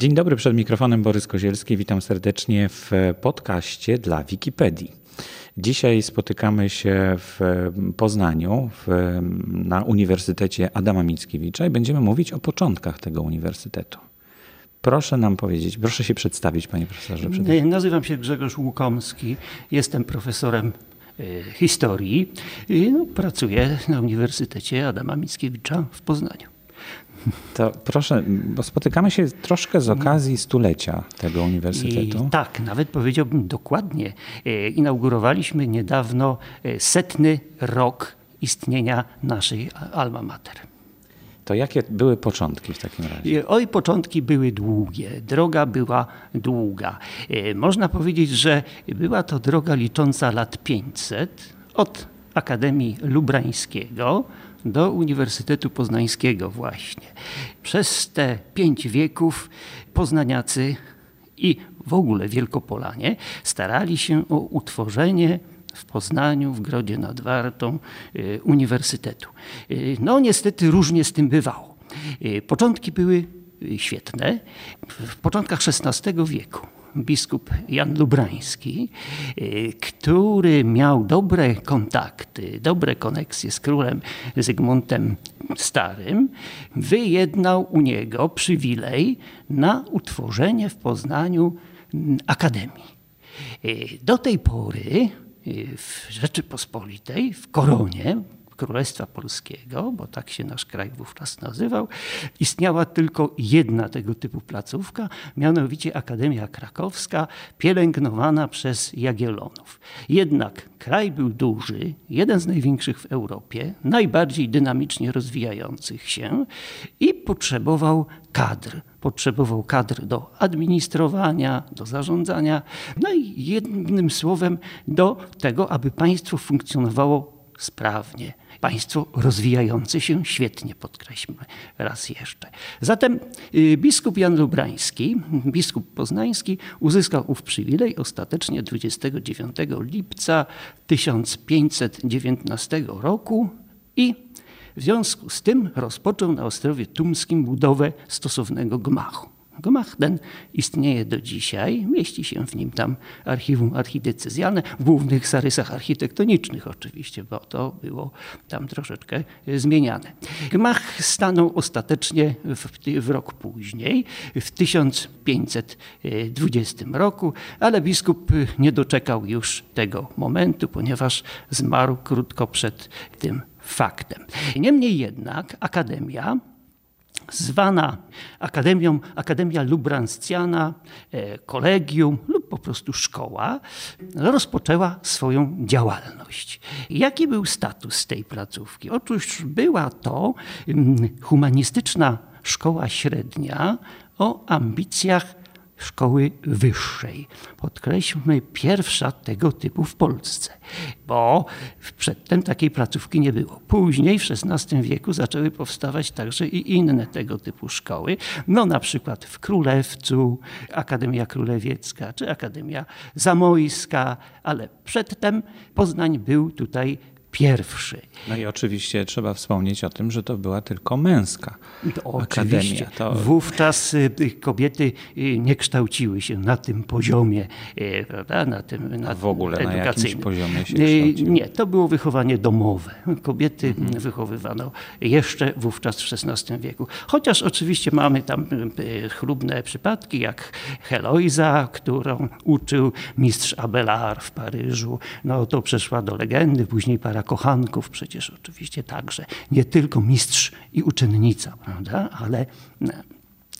Dzień dobry, przed mikrofonem Borys Kozielski. Witam serdecznie w podcaście dla Wikipedii. Dzisiaj spotykamy się w Poznaniu w, na Uniwersytecie Adama Mickiewicza i będziemy mówić o początkach tego uniwersytetu. Proszę nam powiedzieć, proszę się przedstawić, panie profesorze. Nazywam się Grzegorz Łukomski, jestem profesorem e, historii i no, pracuję na Uniwersytecie Adama Mickiewicza w Poznaniu. To proszę, bo spotykamy się troszkę z okazji stulecia tego uniwersytetu. I tak, nawet powiedziałbym dokładnie. E, inaugurowaliśmy niedawno e, setny rok istnienia naszej alma mater. To jakie były początki w takim razie? Oj, początki były długie, droga była długa. E, można powiedzieć, że była to droga licząca lat 500 od Akademii Lubrańskiego do Uniwersytetu Poznańskiego właśnie. Przez te pięć wieków poznaniacy i w ogóle Wielkopolanie starali się o utworzenie w Poznaniu, w Grodzie nad Wartą y, Uniwersytetu. Y, no niestety różnie z tym bywało. Y, początki były świetne. W początkach XVI wieku biskup Jan Lubrański, y, który miał dobre kontakty, dobre koneksje z królem Zygmuntem Starym, wyjednał u niego przywilej na utworzenie w Poznaniu akademii. Y, do tej pory y, w Rzeczypospolitej, w koronie, Królestwa Polskiego, bo tak się nasz kraj wówczas nazywał, istniała tylko jedna tego typu placówka, mianowicie Akademia Krakowska, pielęgnowana przez Jagiellonów. Jednak kraj był duży, jeden z największych w Europie, najbardziej dynamicznie rozwijających się i potrzebował kadr potrzebował kadr do administrowania, do zarządzania, no i jednym słowem do tego, aby państwo funkcjonowało sprawnie. Państwo rozwijające się świetnie, podkreślmy raz jeszcze. Zatem y, biskup Jan Lubrański, biskup poznański, uzyskał ów przywilej ostatecznie 29 lipca 1519 roku i w związku z tym rozpoczął na Ostrowie Tumskim budowę stosownego gmachu. Gmach ten istnieje do dzisiaj, mieści się w nim tam archiwum archidecyzjalne, w głównych zarysach architektonicznych oczywiście, bo to było tam troszeczkę zmieniane. Gmach stanął ostatecznie w, w rok później, w 1520 roku, ale biskup nie doczekał już tego momentu, ponieważ zmarł krótko przed tym faktem. Niemniej jednak Akademia zwana Akademią, Akademia Lubrancjana, e, kolegium lub po prostu szkoła, rozpoczęła swoją działalność. Jaki był status tej placówki? Otóż była to mm, humanistyczna szkoła średnia o ambicjach szkoły wyższej. Podkreślmy, pierwsza tego typu w Polsce, bo przedtem takiej placówki nie było. Później w XVI wieku zaczęły powstawać także i inne tego typu szkoły, no na przykład w Królewcu, Akademia Królewiecka czy Akademia Zamojska, ale przedtem Poznań był tutaj pierwszy. No i oczywiście trzeba wspomnieć o tym, że to była tylko męska to akademia. To... Wówczas y, kobiety y, nie kształciły się na tym poziomie, y, prawda? Na tym na w ogóle edukacyjnym. na jakimś poziomie się kształciły? Nie, to było wychowanie domowe. Kobiety mhm. wychowywano jeszcze wówczas w XVI wieku. Chociaż oczywiście mamy tam chlubne przypadki, jak Heloiza, którą uczył mistrz Abelard w Paryżu. No to przeszła do legendy, później para kochanków przecież oczywiście także. Nie tylko mistrz i uczennica, prawda? ale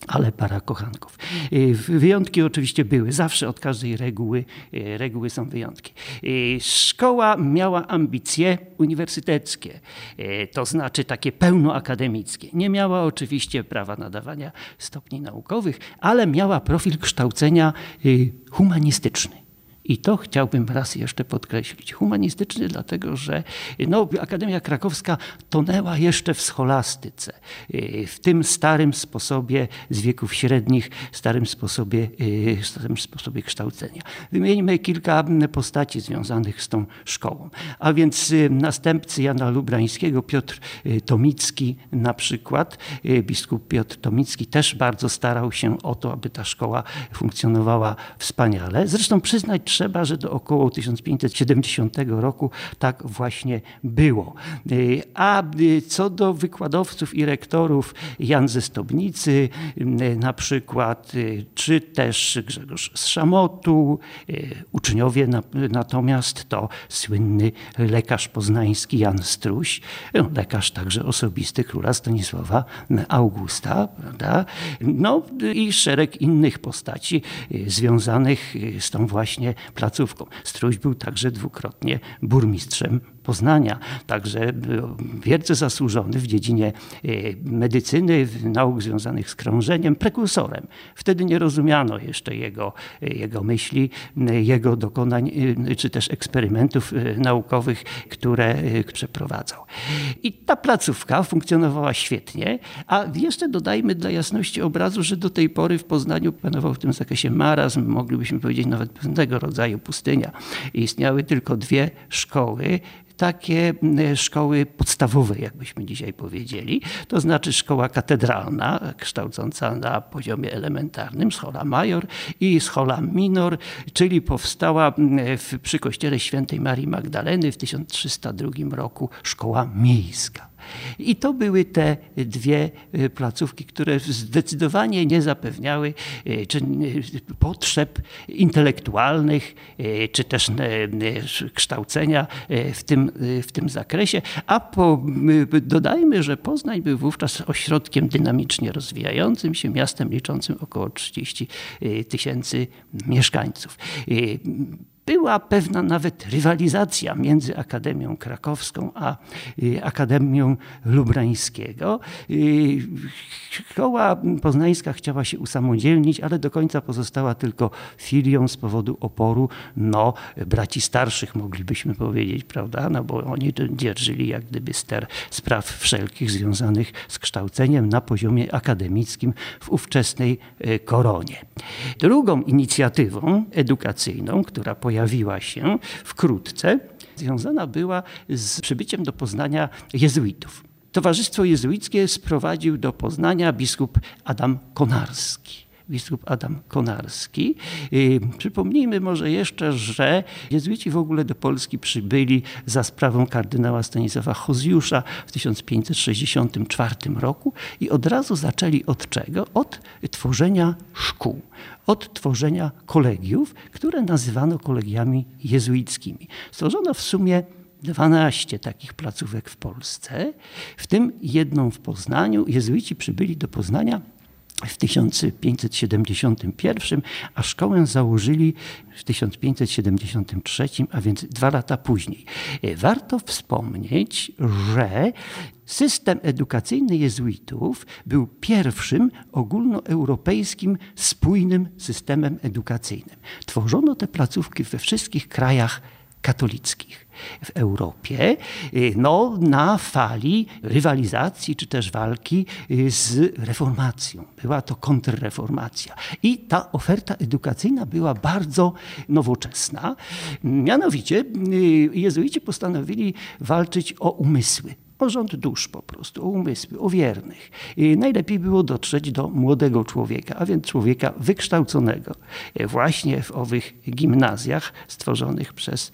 ale para kochanków. Y, wyjątki oczywiście były, zawsze od każdej reguły, y, reguły są wyjątki. Y, szkoła miała ambicje uniwersyteckie, to znaczy takie pełnoakademickie. Nie miała oczywiście prawa nadawania stopni naukowych, ale miała profil kształcenia humanistyczny. I to chciałbym raz jeszcze podkreślić. Humanistyczny, dlatego że no, Akademia Krakowska tonęła jeszcze w scholastyce, w tym starym sposobie z wieków średnich, starym sposobie, starym sposobie kształcenia. Wymieńmy kilka postaci związanych z tą szkołą. A więc następcy Jana Lubrańskiego, Piotr Tomicki na przykład, biskup Piotr Tomicki też bardzo starał się o to, aby ta szkoła funkcjonowała wspaniale. Zresztą przyznać trzeba, że do około 1570 roku tak właśnie było. A co do wykładowców i rektorów, Jan ze Stobnicy na przykład, czy też Grzegorz z Szamotu, uczniowie natomiast to słynny lekarz poznański Jan Struś, lekarz także osobisty króla Stanisława Augusta, prawda? No i szereg innych postaci związanych z tą właśnie placówką. Struś był także dwukrotnie burmistrzem Poznania, także wielce zasłużony w dziedzinie e, medycyny, nauk związanych z krążeniem, prekursorem. Wtedy nie rozumiano jeszcze jego, e, jego myśli, e, jego dokonań, czy też eksperymentów naukowych, które przeprowadzał. I ta placówka funkcjonowała świetnie, a jeszcze dodajmy dla jasności obrazu, że do tej pory w Poznaniu panował w tym zakresie marazm, moglibyśmy powiedzieć nawet pewnego rodzaju pustynia. Istniały tylko dwie szkoły, takie mm, szkoły podstawowe, jakbyśmy dzisiaj powiedzieli, to znaczy szkoła katedralna, kształcąca na poziomie elementarnym, schola major i schola minor, czyli powstała mm, w, przy kościele świętej Marii Magdaleny w 1302 roku szkoła miejska. I to były te dwie y, placówki, które zdecydowanie nie zapewniały y, y, potrzeb intelektualnych, czy też kształcenia w tym, w tym zakresie. A po, dodajmy, że Poznań był wówczas ośrodkiem dynamicznie rozwijającym się, miastem liczącym około 30 tysięcy mieszkańców była pewna nawet rywalizacja między Akademią Krakowską a y, Akademią Lubrańskiego. Y, szkoła poznańska chciała się usamodzielnić, ale do końca pozostała tylko filią z powodu oporu no, braci starszych, moglibyśmy powiedzieć, prawda? No, bo oni dzierżyli jak gdyby ster spraw wszelkich związanych z kształceniem na poziomie akademickim w ówczesnej y, koronie. Drugą inicjatywą edukacyjną, która pojawiła pojawiła się wkrótce, związana była z przybyciem do Poznania jezuitów. Towarzystwo jezuickie sprowadził do Poznania biskup Adam Konarski biskup Adam Konarski. Przypomnijmy może jeszcze, że jezuici w ogóle do Polski przybyli za sprawą kardynała Stanisława Hozjusza w 1564 roku i od razu zaczęli od czego? Od tworzenia szkół, od tworzenia kolegiów, które nazywano kolegiami jezuickimi. Stworzono w sumie 12 takich placówek w Polsce, w tym jedną w Poznaniu. Jezuici przybyli do Poznania w 1571, a szkołę założyli w 1573, a więc dwa lata później. Warto wspomnieć, że system edukacyjny jezuitów był pierwszym ogólnoeuropejskim spójnym systemem edukacyjnym. Tworzono te placówki we wszystkich krajach katolickich w Europie y, no, na fali rywalizacji czy też walki y, z reformacją. Była to kontrreformacja. I ta oferta edukacyjna była bardzo nowoczesna. Mianowicie y, jezuici postanowili walczyć o umysły o rząd dusz po prostu, o umysły, o wiernych. I najlepiej było dotrzeć do młodego człowieka, a więc człowieka wykształconego e, właśnie w owych gimnazjach stworzonych przez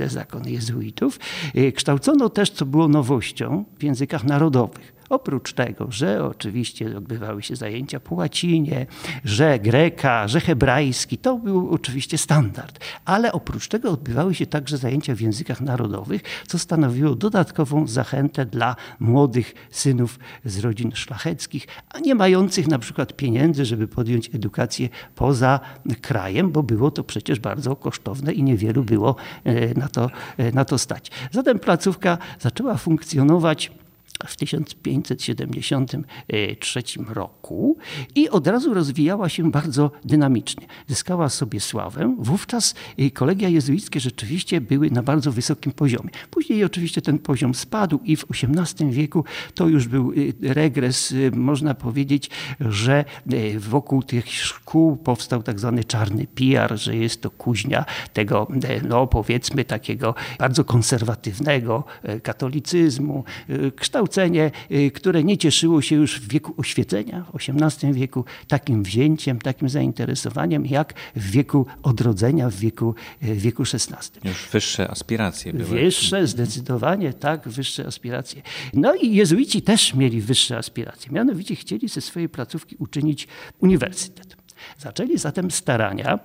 e, zakon jezuitów. E, kształcono też, co było nowością, w językach narodowych. Oprócz tego, że oczywiście odbywały się zajęcia po łacinie, że greka, że hebrajski, to był oczywiście standard. Ale oprócz tego odbywały się także zajęcia w językach narodowych, co stanowiło dodatkową zachętę dla młodych synów z rodzin szlacheckich, a nie mających na przykład pieniędzy, żeby podjąć edukację poza krajem, bo było to przecież bardzo kosztowne i niewielu było e, na to, e, na to stać. Zatem placówka zaczęła funkcjonować w 1573 roku i od razu rozwijała się bardzo dynamicznie. Zyskała sobie sławę. Wówczas y, kolegia jezuickie rzeczywiście były na bardzo wysokim poziomie. Później oczywiście ten poziom spadł i w XVIII wieku to już był y, regres. Y, można powiedzieć, że wokół tych szkół powstał tak zwany czarny PR, że jest to kuźnia tego, no powiedzmy, takiego bardzo konserwatywnego katolicyzmu, kształt kształcenie, y, które nie cieszyło się już w wieku oświecenia, w XVIII wieku, takim wzięciem, takim zainteresowaniem, jak w wieku odrodzenia, w wieku, y, w wieku XVI. Już wyższe aspiracje były. Wyższe, zdecydowanie, tak, wyższe aspiracje. No i jezuici też mieli wyższe aspiracje. Mianowicie chcieli ze swojej placówki uczynić uniwersytet. Zaczęli zatem starania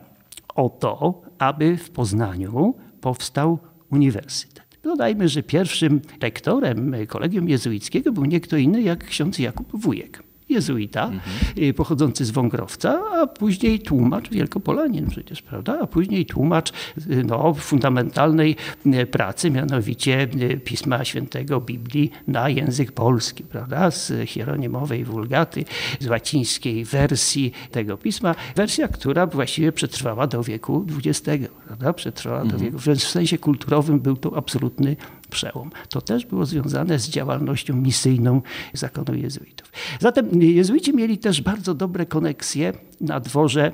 o to, aby w Poznaniu powstał uniwersytet. Dodajmy, że pierwszym rektorem kolegium jezuickiego był nie kto inny jak ksiądz Jakub Wujek jezuita mhm. pochodzący z Wągrowca, a później tłumacz, Wielkopolanin przecież, prawda? A później tłumacz y, no, fundamentalnej y, pracy, mianowicie Pisma Świętego Biblii na język polski, prawda? Z hieronimowej wulgaty, z łacińskiej wersji tego pisma. Wersja, która właściwie przetrwała do wieku XX, prawda? Przetrwała mhm. do wieku, w sensie kulturowym był to absolutny przełom. To też było związane z działalnością misyjną zakonu jezuitów. Zatem jezuici mieli też bardzo dobre koneksje na dworze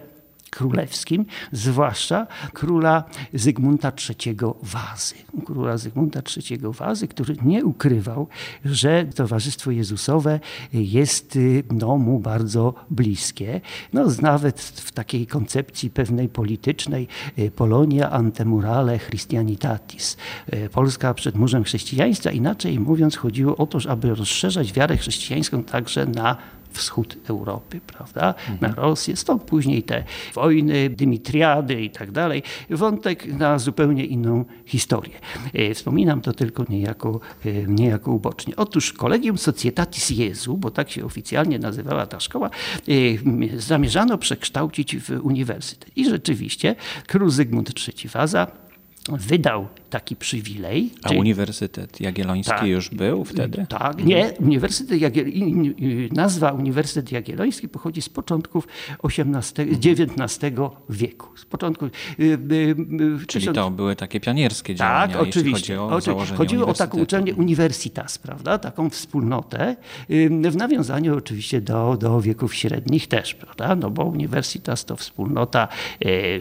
królewskim, zwłaszcza króla Zygmunta III Wazy. Króla Zygmunta III Wazy, który nie ukrywał, że Towarzystwo Jezusowe jest no, mu bardzo bliskie. No, nawet w takiej koncepcji pewnej politycznej e, Polonia antemurale Christianitatis. E, Polska przed murzem chrześcijaństwa. Inaczej mówiąc, chodziło o to, aby rozszerzać wiarę chrześcijańską także na wschód Europy, prawda? Na mhm. Rosję. Stąd później te wojny, Dymitriady i tak dalej. Wątek na zupełnie inną historię. E, wspominam to tylko niejako, e, niejako ubocznie. Otóż Collegium Societatis Jezu, bo tak się oficjalnie nazywała ta szkoła, e, zamierzano przekształcić w uniwersytet. I rzeczywiście król Zygmunt III Waza wydał taki przywilej. A czyli... Uniwersytet Jagielloński tak, już był wtedy? Tak, nie. Uniwersytet Jagiel... Nazwa Uniwersytet Jagielloński pochodzi z początków XVIII, XIX wieku. Z początku... Y, y, y, czyli to były takie pionierskie działania, tak, oczywiście. Chodzi o Chodziło o taką uczelnię Universitas, prawda? Taką wspólnotę w nawiązaniu oczywiście do, do wieków średnich też, prawda? No bo Universitas to wspólnota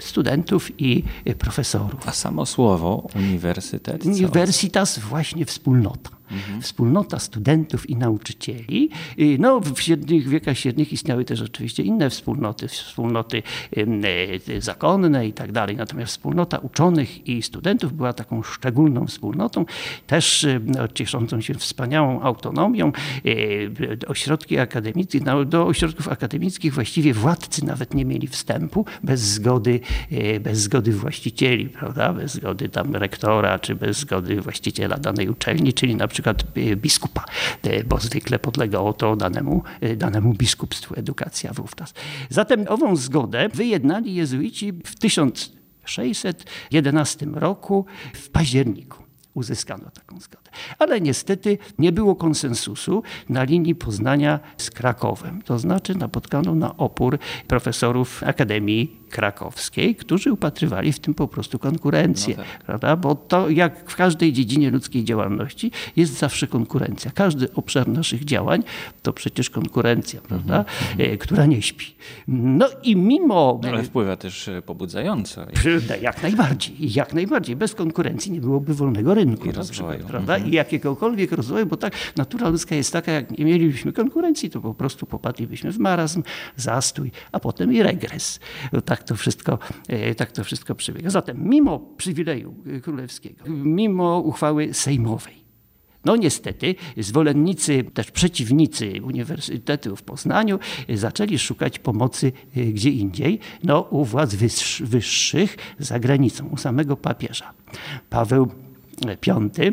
studentów i profesorów. A samo słowo uniwersytet? Universitas właśnie wspólnota mhm. wspólnota studentów i nauczycieli. No, w średnich wiekach średnich istniały też oczywiście inne wspólnoty, wspólnoty e, zakonne i tak dalej. Natomiast wspólnota uczonych i studentów była taką szczególną wspólnotą, też cieszącą się wspaniałą autonomią. E, ośrodki akademickie, do ośrodków akademickich właściwie władcy nawet nie mieli wstępu bez zgody, e, bez zgody właścicieli, prawda? bez zgody tam rektora, czy bez zgody właściciela danej uczelni, czyli na przykład przykład e, biskupa, e, bo zwykle podlegało to danemu, e, danemu biskupstwu edukacja wówczas. Zatem ową zgodę wyjednali jezuici w 1611 roku w październiku uzyskano taką zgodę. Ale niestety nie było konsensusu na linii Poznania z Krakowem. To znaczy napotkano na opór profesorów Akademii krakowskiej, którzy upatrywali w tym po prostu konkurencję. No tak. prawda? Bo to jak w każdej dziedzinie ludzkiej działalności jest zawsze konkurencja. Każdy obszar naszych działań to przecież konkurencja, prawda? Mm -hmm. która nie śpi. No i mimo... Ale wpływa też e, pobudzająco. Jak najbardziej. Jak najbardziej. Bez konkurencji nie byłoby wolnego rynku. I rozwoju. Przykład, prawda? I jakiegokolwiek rozwoju, bo tak natura ludzka jest taka, jak nie mielibyśmy konkurencji, to po prostu popadlibyśmy w marazm, zastój, a potem i regres. Tak to wszystko, e, tak to wszystko przebiega. Zatem mimo przywileju królewskiego, mimo uchwały sejmowej, no niestety zwolennicy, też przeciwnicy Uniwersytetu w Poznaniu zaczęli szukać pomocy e, gdzie indziej, no u władz wyższych za granicą, u samego papieża. Paweł V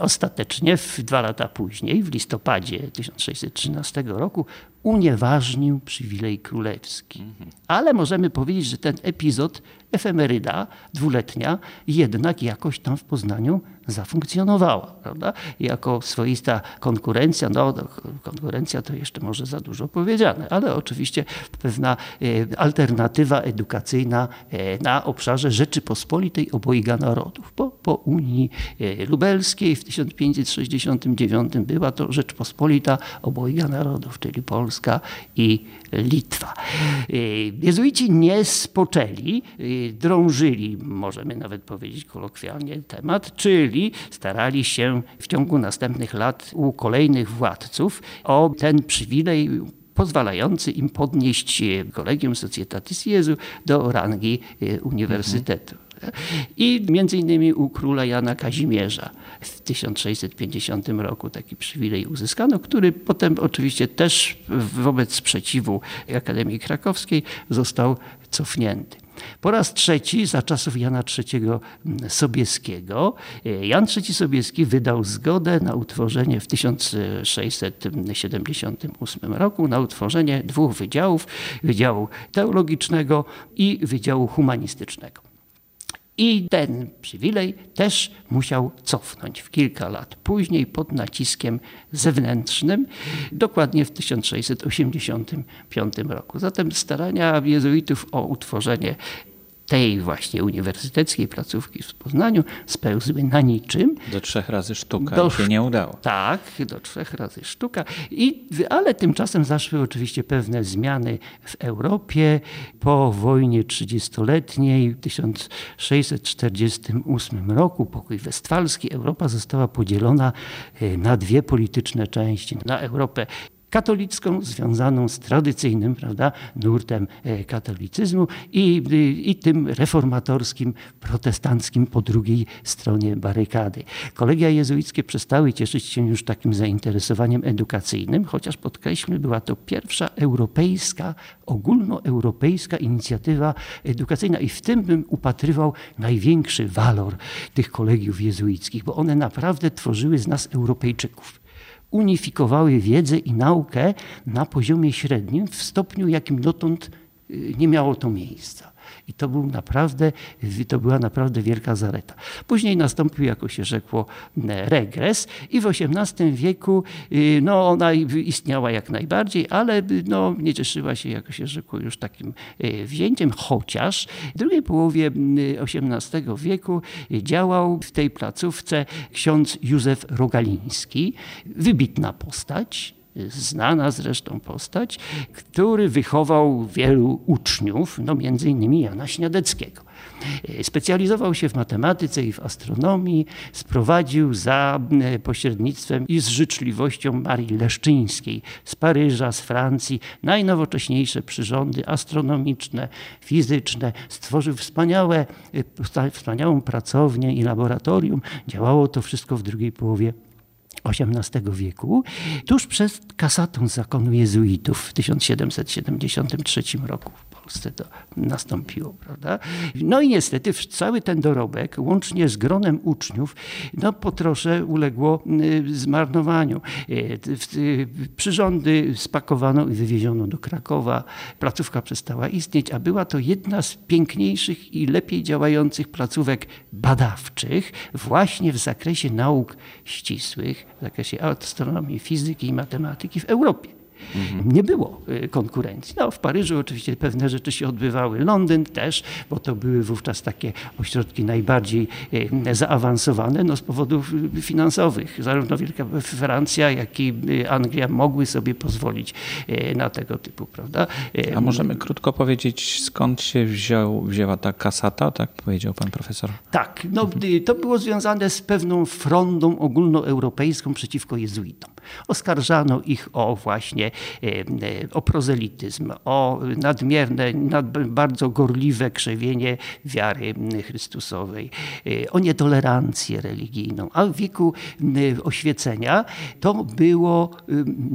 Ostatecznie w dwa lata później, w listopadzie 1613 roku, unieważnił przywilej królewski. Ale możemy powiedzieć, że ten epizod, efemeryda dwuletnia, jednak jakoś tam w Poznaniu zafunkcjonowała. Prawda? Jako swoista konkurencja, no konkurencja to jeszcze może za dużo powiedziane, ale oczywiście pewna e, alternatywa edukacyjna e, na obszarze Rzeczypospolitej obojga narodów. Po, po Unii e, Lubelskiej w 1569 była to Rzeczpospolita obojga narodów, czyli Polska i Litwa. Jezuici nie spoczęli, drążyli, możemy nawet powiedzieć kolokwialnie, temat, czyli starali się w ciągu następnych lat u kolejnych władców o ten przywilej pozwalający im podnieść Kolegium Societatis Jezu do rangi e, uniwersytetu. I między innymi u króla Jana Kazimierza w 1650 roku taki przywilej uzyskano, który potem oczywiście też wobec sprzeciwu Akademii Krakowskiej został cofnięty. Po raz trzeci, za czasów Jana III Sobieskiego, e, Jan III Sobieski wydał zgodę na utworzenie w 1678 roku na utworzenie dwóch wydziałów, Wydziału Teologicznego i Wydziału Humanistycznego. I ten przywilej też musiał cofnąć w kilka lat później pod naciskiem zewnętrznym, dokładnie w 1685 roku. Zatem starania jezuitów o utworzenie tej właśnie uniwersyteckiej placówki w Poznaniu spełzły na niczym. Do trzech razy sztuka do, się nie udało. Tak, do trzech razy sztuka. I, ale tymczasem zaszły oczywiście pewne zmiany w Europie. Po wojnie trzydziestoletniej w 1648 roku, pokój westfalski, Europa została podzielona e, na dwie polityczne części. Na Europę katolicką, związaną z tradycyjnym prawda, nurtem e, katolicyzmu i, i tym reformatorskim, protestanckim po drugiej stronie barykady. Kolegia jezuickie przestały cieszyć się już takim zainteresowaniem edukacyjnym, chociaż podkreślmy, była to pierwsza europejska, ogólnoeuropejska inicjatywa edukacyjna i w tym bym upatrywał największy walor tych kolegiów jezuickich, bo one naprawdę tworzyły z nas Europejczyków unifikowały wiedzę i naukę na poziomie średnim w stopniu, jakim dotąd y, nie miało to miejsca. I to, był naprawdę, to była naprawdę wielka zaleta. Później nastąpił, jako się rzekło, regres i w XVIII wieku y, no, ona istniała jak najbardziej, ale no, nie cieszyła się, jako się rzekło, już takim wzięciem, chociaż w drugiej połowie XVIII wieku działał w tej placówce ksiądz Józef Rogaliński, wybitna postać, znana zresztą postać, który wychował wielu uczniów, no między innymi Jana Śniadeckiego. Specjalizował się w matematyce i w astronomii, sprowadził za pośrednictwem i z życzliwością Marii Leszczyńskiej z Paryża, z Francji najnowocześniejsze przyrządy astronomiczne, fizyczne, stworzył wspaniałe, e, wspaniałą pracownię i laboratorium. Działało to wszystko w drugiej połowie XVIII wieku, tuż przed kasatą zakonu jezuitów w 1773 roku. Polsce to nastąpiło, prawda? No i niestety cały ten dorobek, łącznie z gronem uczniów, no po trosze uległo y, zmarnowaniu. Y, y, przyrządy spakowano i wywieziono do Krakowa. Placówka przestała istnieć, a była to jedna z piękniejszych i lepiej działających placówek badawczych właśnie w zakresie nauk ścisłych, w zakresie astronomii, fizyki i matematyki w Europie. Mhm. Nie było y, konkurencji. No, w Paryżu oczywiście pewne rzeczy się odbywały, Londyn też, bo to były wówczas takie ośrodki najbardziej y, zaawansowane no, z powodów y, finansowych. Zarówno Wielka Francja, jak i Anglia mogły sobie pozwolić na tego typu, prawda? A możemy krótko powiedzieć, skąd się wziął, wzięła ta kasata, tak powiedział pan profesor? Tak, no, to było związane z pewną frondą ogólnoeuropejską przeciwko jezuitom. Oskarżano ich o właśnie e, e, o prozelityzm, o nadmierne, nad, bardzo gorliwe krzewienie wiary Chrystusowej, e, o nietolerancję religijną. A w wieku oświecenia to było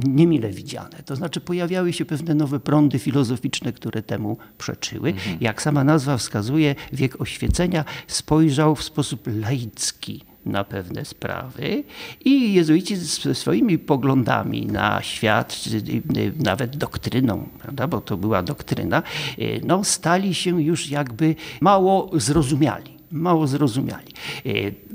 niemile widziane. To znaczy pojawiały się pewne nowe prądy filozoficzne, które temu przeczyły. Mhm. Jak sama nazwa wskazuje, wiek oświecenia spojrzał w sposób laicki na pewne sprawy i jezuici ze swoimi poglądami na świat, nawet doktryną, prawda, bo to była doktryna, no, stali się już jakby mało zrozumiali. Mało zrozumiali.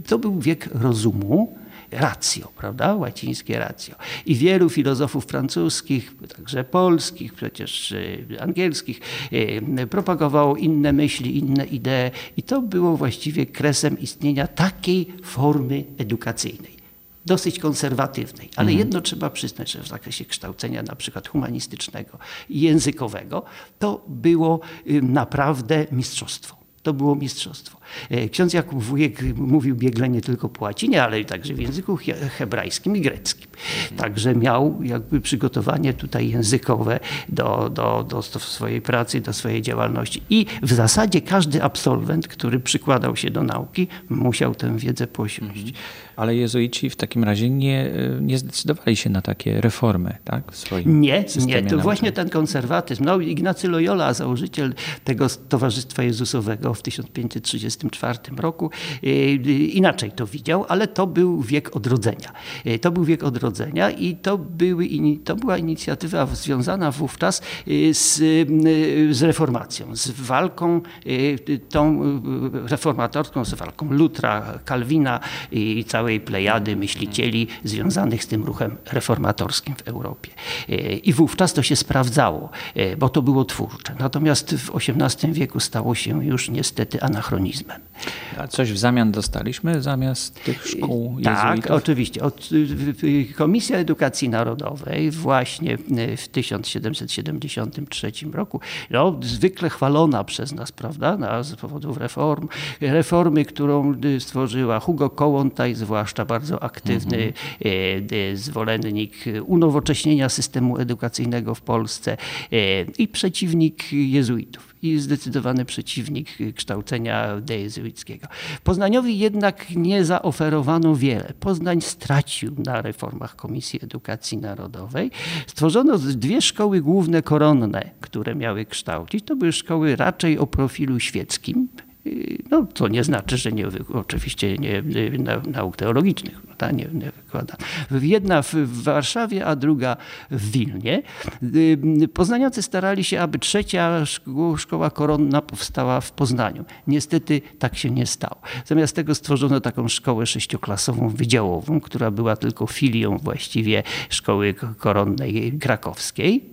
To był wiek rozumu, ratio, prawda? Łacińskie ratio. I wielu filozofów francuskich, także polskich, przecież e, angielskich, e, propagowało inne myśli, inne idee i to było właściwie kresem istnienia takiej formy edukacyjnej dosyć konserwatywnej, ale mhm. jedno trzeba przyznać, że w zakresie kształcenia na przykład humanistycznego i językowego to było y, naprawdę mistrzostwo. To było mistrzostwo. E, ksiądz Jakub Wujek mówił biegle nie tylko po łacinie, ale także w języku hebrajskim i greckim. Także miał jakby przygotowanie tutaj językowe do, do, do swojej pracy, do swojej działalności. I w zasadzie każdy absolwent, który przykładał się do nauki, musiał tę wiedzę posiąść. Ale jezuici w takim razie nie, nie zdecydowali się na takie reformy, tak? W swoim nie, nie. To właśnie ten konserwatyzm. No, Ignacy Loyola, założyciel tego Towarzystwa Jezusowego w 1534 roku, e, inaczej to widział, ale to był wiek odrodzenia. E, to był wiek odrodzenia i to, były, to była inicjatywa związana wówczas e, z, z reformacją, z walką tą reformatorską, z walką Lutra, Kalwina i całej całej plejady myślicieli związanych z tym ruchem reformatorskim w Europie. E, I wówczas to się sprawdzało, e, bo to było twórcze. Natomiast w XVIII wieku stało się już niestety anachronizmem. A coś w zamian dostaliśmy zamiast tych szkół e, Tak, jezuitów? oczywiście. Od, Komisja Edukacji Narodowej właśnie w 1773 roku, no, zwykle chwalona przez nas, prawda, z powodów reform, reformy, którą stworzyła Hugo Kołłątaj, zwłaszcza zwłaszcza bardzo aktywny mhm. zwolennik unowocześnienia systemu edukacyjnego w Polsce e, i przeciwnik jezuitów i zdecydowany przeciwnik kształcenia jezuickiego. Poznaniowi jednak nie zaoferowano wiele. Poznań stracił na reformach Komisji Edukacji Narodowej. Stworzono dwie szkoły główne koronne, które miały kształcić. To były szkoły raczej o profilu świeckim, no, to nie znaczy, że nie, oczywiście nie, nauk teologicznych ta nie, nie wykłada. Jedna w Warszawie, a druga w Wilnie. Poznaniacy starali się, aby trzecia szkoła koronna powstała w Poznaniu. Niestety tak się nie stało. Zamiast tego stworzono taką szkołę sześcioklasową wydziałową, która była tylko filią właściwie szkoły koronnej krakowskiej.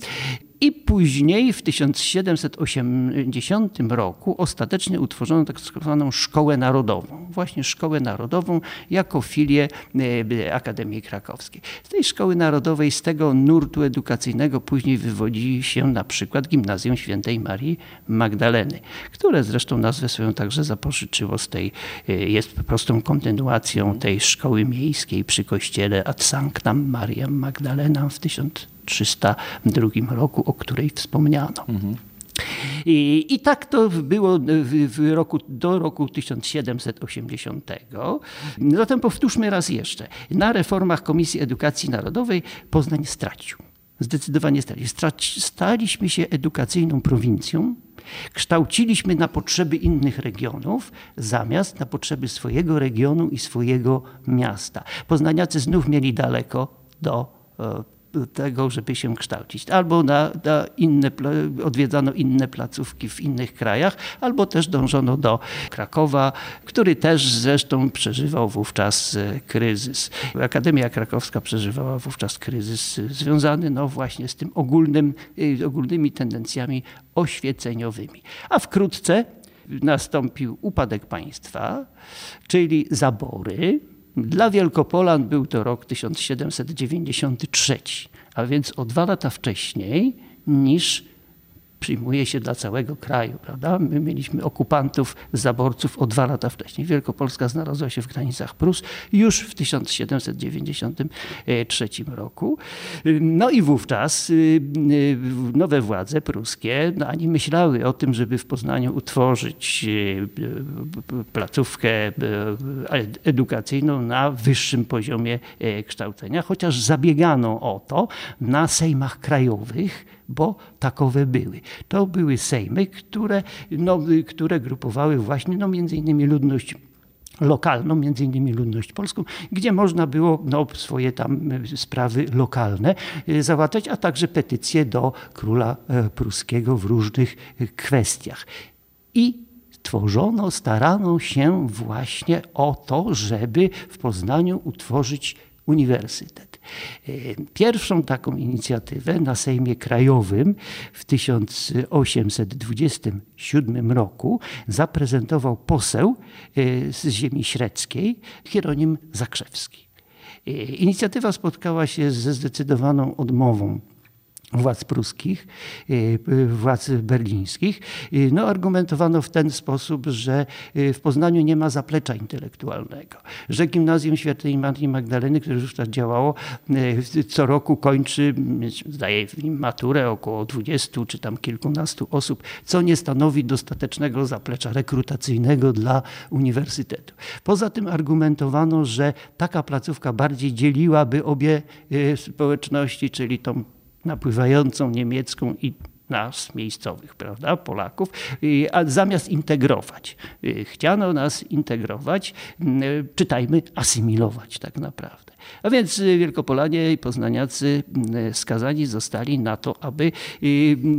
I później w 1780 roku ostatecznie utworzono tak zwaną Szkołę Narodową. Właśnie Szkołę Narodową jako filię e, Akademii Krakowskiej. Z tej Szkoły Narodowej, z tego nurtu edukacyjnego później wywodzi się na przykład Gimnazjum Świętej Marii Magdaleny, które zresztą nazwę swoją także zapożyczyło z tej, e, jest prostą kontynuacją tej szkoły miejskiej przy kościele Ad Sanctam Mariam Magdalena w 1000 302 roku, o której wspomniano. Mhm. I, I, tak to było w, w roku, do roku 1780. Zatem powtórzmy raz jeszcze. Na reformach Komisji Edukacji Narodowej Poznań stracił. Zdecydowanie stracił. Staliśmy się edukacyjną prowincją, kształciliśmy na potrzeby innych regionów, zamiast na potrzeby swojego regionu i swojego miasta. Poznaniacy znów mieli daleko do e, tego, żeby się kształcić. Albo na, na inne, odwiedzano inne placówki w innych krajach, albo też dążono do Krakowa, który też zresztą przeżywał wówczas e, kryzys. Akademia Krakowska przeżywała wówczas kryzys związany no właśnie z tym ogólnym, e, ogólnymi tendencjami oświeceniowymi. A wkrótce nastąpił upadek państwa, czyli zabory, dla Wielkopolan był to rok 1793, a więc o dwa lata wcześniej niż przyjmuje się dla całego kraju. Prawda? My mieliśmy okupantów, zaborców o dwa lata wcześniej. Wielkopolska znalazła się w granicach Prus już w 1793 roku. No i wówczas y, y, nowe władze pruskie no, ani myślały o tym, żeby w Poznaniu utworzyć y, placówkę edukacyjną na wyższym poziomie kształcenia, chociaż zabiegano o to na sejmach krajowych, bo takowe były. To były sejmy, które, no, które grupowały właśnie no, między innymi ludność lokalną, między innymi ludność polską, gdzie można było no, swoje tam sprawy lokalne załatwiać, a także petycje do króla pruskiego w różnych kwestiach. I tworzono, starano się właśnie o to, żeby w Poznaniu utworzyć uniwersytet. Pierwszą taką inicjatywę na Sejmie Krajowym w 1827 roku zaprezentował poseł e, z ziemi średzkiej Hieronim Zakrzewski. E, inicjatywa spotkała się ze zdecydowaną odmową władz pruskich, y, władz berlińskich. Y, no, argumentowano w ten sposób, że w Poznaniu nie ma zaplecza intelektualnego, że Gimnazjum Świętej Marii Magdaleny, które już tak działało, co roku kończy, zdaje w nim maturę około 20 czy tam kilkunastu osób, co nie stanowi dostatecznego zaplecza rekrutacyjnego dla uniwersytetu. Poza tym argumentowano, że taka placówka bardziej dzieliłaby obie społeczności, czyli tą napływającą niemiecką i nas, miejscowych, prawda, Polaków, a zamiast integrować. Y, chciano nas integrować, y, czytajmy, asymilować tak naprawdę. A więc y, Wielkopolanie i Poznaniacy skazani zostali na to, aby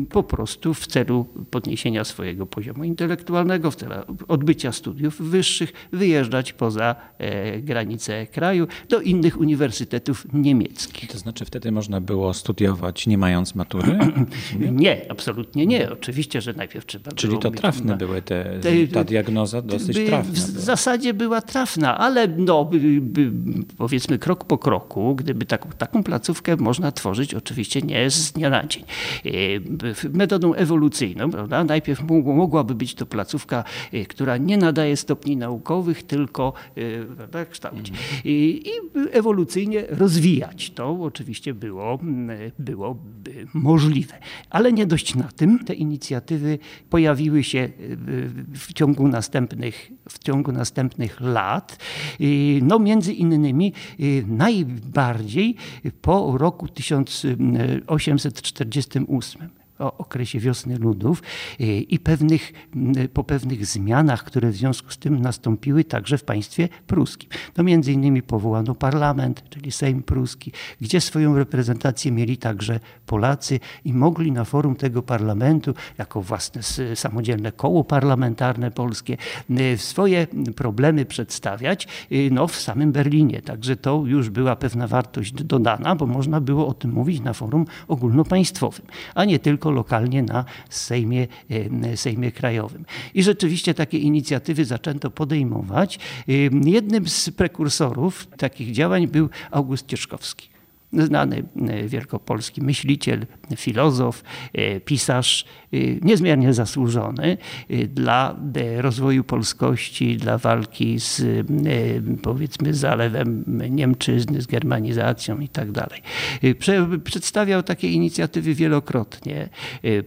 po prostu w celu podniesienia swojego poziomu intelektualnego, w celu odbycia studiów wyższych, wyjeżdżać poza e, granice kraju do innych uniwersytetów niemieckich. To znaczy wtedy można było studiować nie mając matury? nie, absolutnie nie. Oczywiście, że najpierw trzeba Czyli było to trafne na- były te, te- ta diagnoza dosyć trafna. W była. zasadzie była trafna, ale no, powiedzmy krok po kroku, gdyby taką, taką placówkę można tworzyć oczywiście nie z dnia na dzień. B- Metodą ewolucyjną, prawda? Najpierw mogłaby być to placówka, e, która nie nadaje stopni naukowych, tylko e, prawda, kształci. I, I ewolucyjnie rozwijać. To oczywiście było, m, byłoby możliwe. Ale nie dość na tym. Te inicjatywy pojawiły się y, w ciągu następnych, w ciągu następnych lat. Y, No między innymi y, najbardziej po roku 1848 o okresie wiosny ludów y, i pewnych, po pewnych zmianach, które w związku z tym nastąpiły także w państwie pruskim. No między innymi powołano parlament, czyli Sejm pruski, gdzie swoją reprezentację mieli także Polacy i mogli na forum tego parlamentu, jako własne samodzielne koło parlamentarne polskie, swoje problemy przedstawiać y, no, w samym Berlinie. Także to już była pewna wartość dodana, bo można było o tym mówić na forum ogólnopaństwowym, a nie tylko lokalnie na Sejmie, e, Sejmie Krajowym. I rzeczywiście takie inicjatywy zaczęto podejmować. Y, Jednym z prekursorów takich działań był August Cieszkowski znany e, wielkopolski myśliciel, filozof, e, pisarz, e, niezmiernie zasłużony dla rozwoju polskości, dla walki z powiedzmy zalewem Niemczyzny, z germanizacją i tak dalej. Prze- Przedstawiał takie inicjatywy wielokrotnie,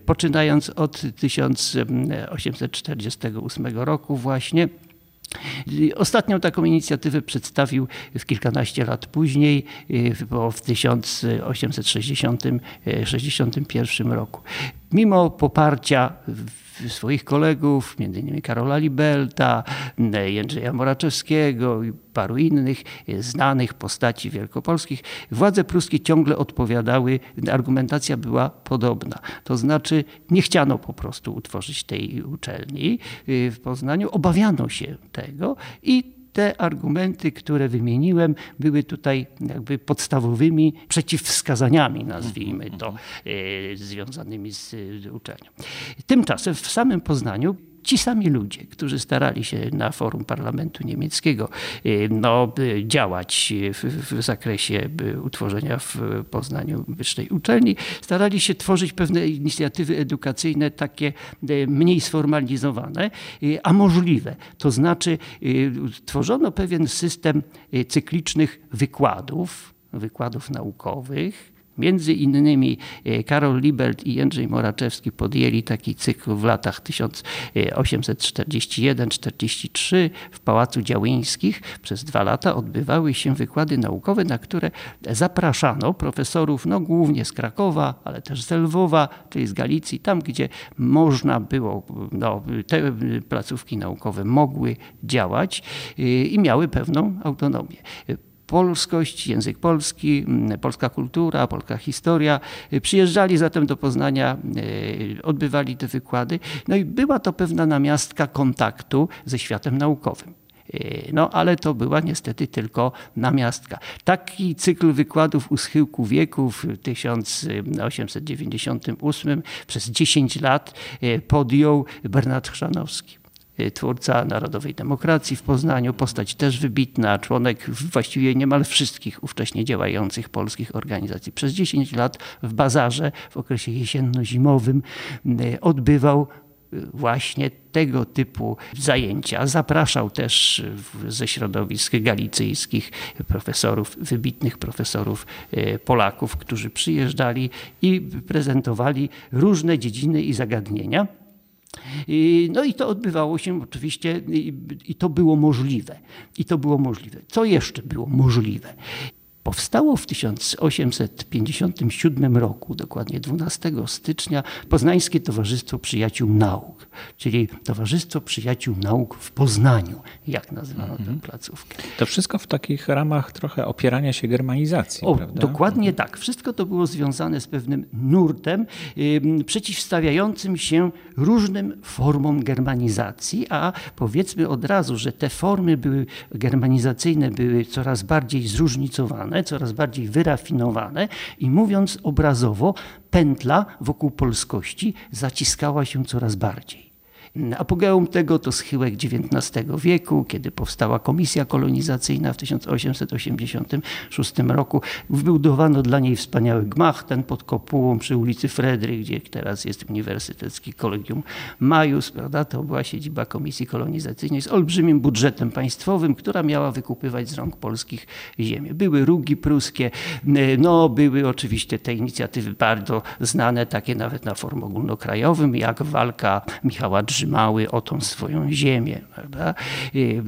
poczynając od 1848 roku właśnie. Ostatnią taką inicjatywę przedstawił w kilkanaście lat później, y, bo w 1861 roku. Mimo poparcia swoich kolegów, m.in. Karola Libelta, y, Jędrzeja Moraczewskiego i paru innych znanych postaci wielkopolskich, władze pruskie ciągle odpowiadały, argumentacja była podobna. To znaczy nie chciano po prostu utworzyć tej uczelni y, w Poznaniu, obawiano się tego i te argumenty, które wymieniłem, były tutaj jakby podstawowymi przeciwwskazaniami, nazwijmy to, e, związanymi z e, uczelnią. Tymczasem w samym Poznaniu ci sami ludzie, którzy starali się na forum parlamentu niemieckiego e, no, działać w, w zakresie utworzenia w Poznaniu wyższej uczelni, starali się tworzyć pewne inicjatywy edukacyjne takie e, mniej sformalizowane, e, a możliwe. To znaczy tworzono pewien system cyklicznych wykładów, wykładów naukowych, Między innymi Karol Libelt i Jędrzej Moraczewski podjęli taki cykl w latach 1841-43 w Pałacu Działyńskich. Przez dwa lata odbywały się wykłady naukowe, na które zapraszano profesorów, no głównie z Krakowa, ale też z Lwowa, czyli z Galicji, tam gdzie można było, no, te placówki naukowe mogły działać i miały pewną autonomię polskość, język polski, polska kultura, polska historia. Przyjeżdżali zatem do Poznania, e, odbywali te wykłady. No i była to pewna namiastka kontaktu ze światem naukowym. E, no, ale to była niestety tylko namiastka. Taki cykl wykładów u schyłku wieku w 1898 przez 10 lat e, podjął Bernard Chrzanowski twórca Narodowej Demokracji w Poznaniu, postać też wybitna, członek właściwie niemal wszystkich ówcześnie działających polskich organizacji. Przez 10 lat w bazarze w okresie jesienno-zimowym odbywał właśnie tego typu zajęcia. Zapraszał też ze środowisk galicyjskich profesorów, wybitnych profesorów Polaków, którzy przyjeżdżali i prezentowali różne dziedziny i zagadnienia. No i to odbywało się oczywiście i to było możliwe. I to było możliwe. Co jeszcze było możliwe? Powstało w 1857 roku, dokładnie 12 stycznia, Poznańskie Towarzystwo Przyjaciół Nauk, czyli Towarzystwo Przyjaciół Nauk w Poznaniu, jak nazwano mhm. tę placówkę. To wszystko w takich ramach trochę opierania się germanizacji, o, prawda? Dokładnie mhm. tak. Wszystko to było związane z pewnym nurtem yy, przeciwstawiającym się różnym formom germanizacji, a powiedzmy od razu, że te formy były germanizacyjne były coraz bardziej zróżnicowane coraz bardziej wyrafinowane i mówiąc obrazowo, pętla wokół polskości zaciskała się coraz bardziej. Apogeum tego to schyłek XIX wieku, kiedy powstała komisja kolonizacyjna w 1886 roku. Wybudowano dla niej wspaniały gmach, ten pod kopułą przy ulicy Fredry, gdzie teraz jest Uniwersytecki Kolegium Majus. Prawda? To była siedziba komisji kolonizacyjnej z olbrzymim budżetem państwowym, która miała wykupywać z rąk polskich ziemię. Były rugi pruskie, no były oczywiście te inicjatywy bardzo znane, takie nawet na forum ogólnokrajowym, jak walka Michała Drzewa trzymały o tą swoją ziemię, prawda?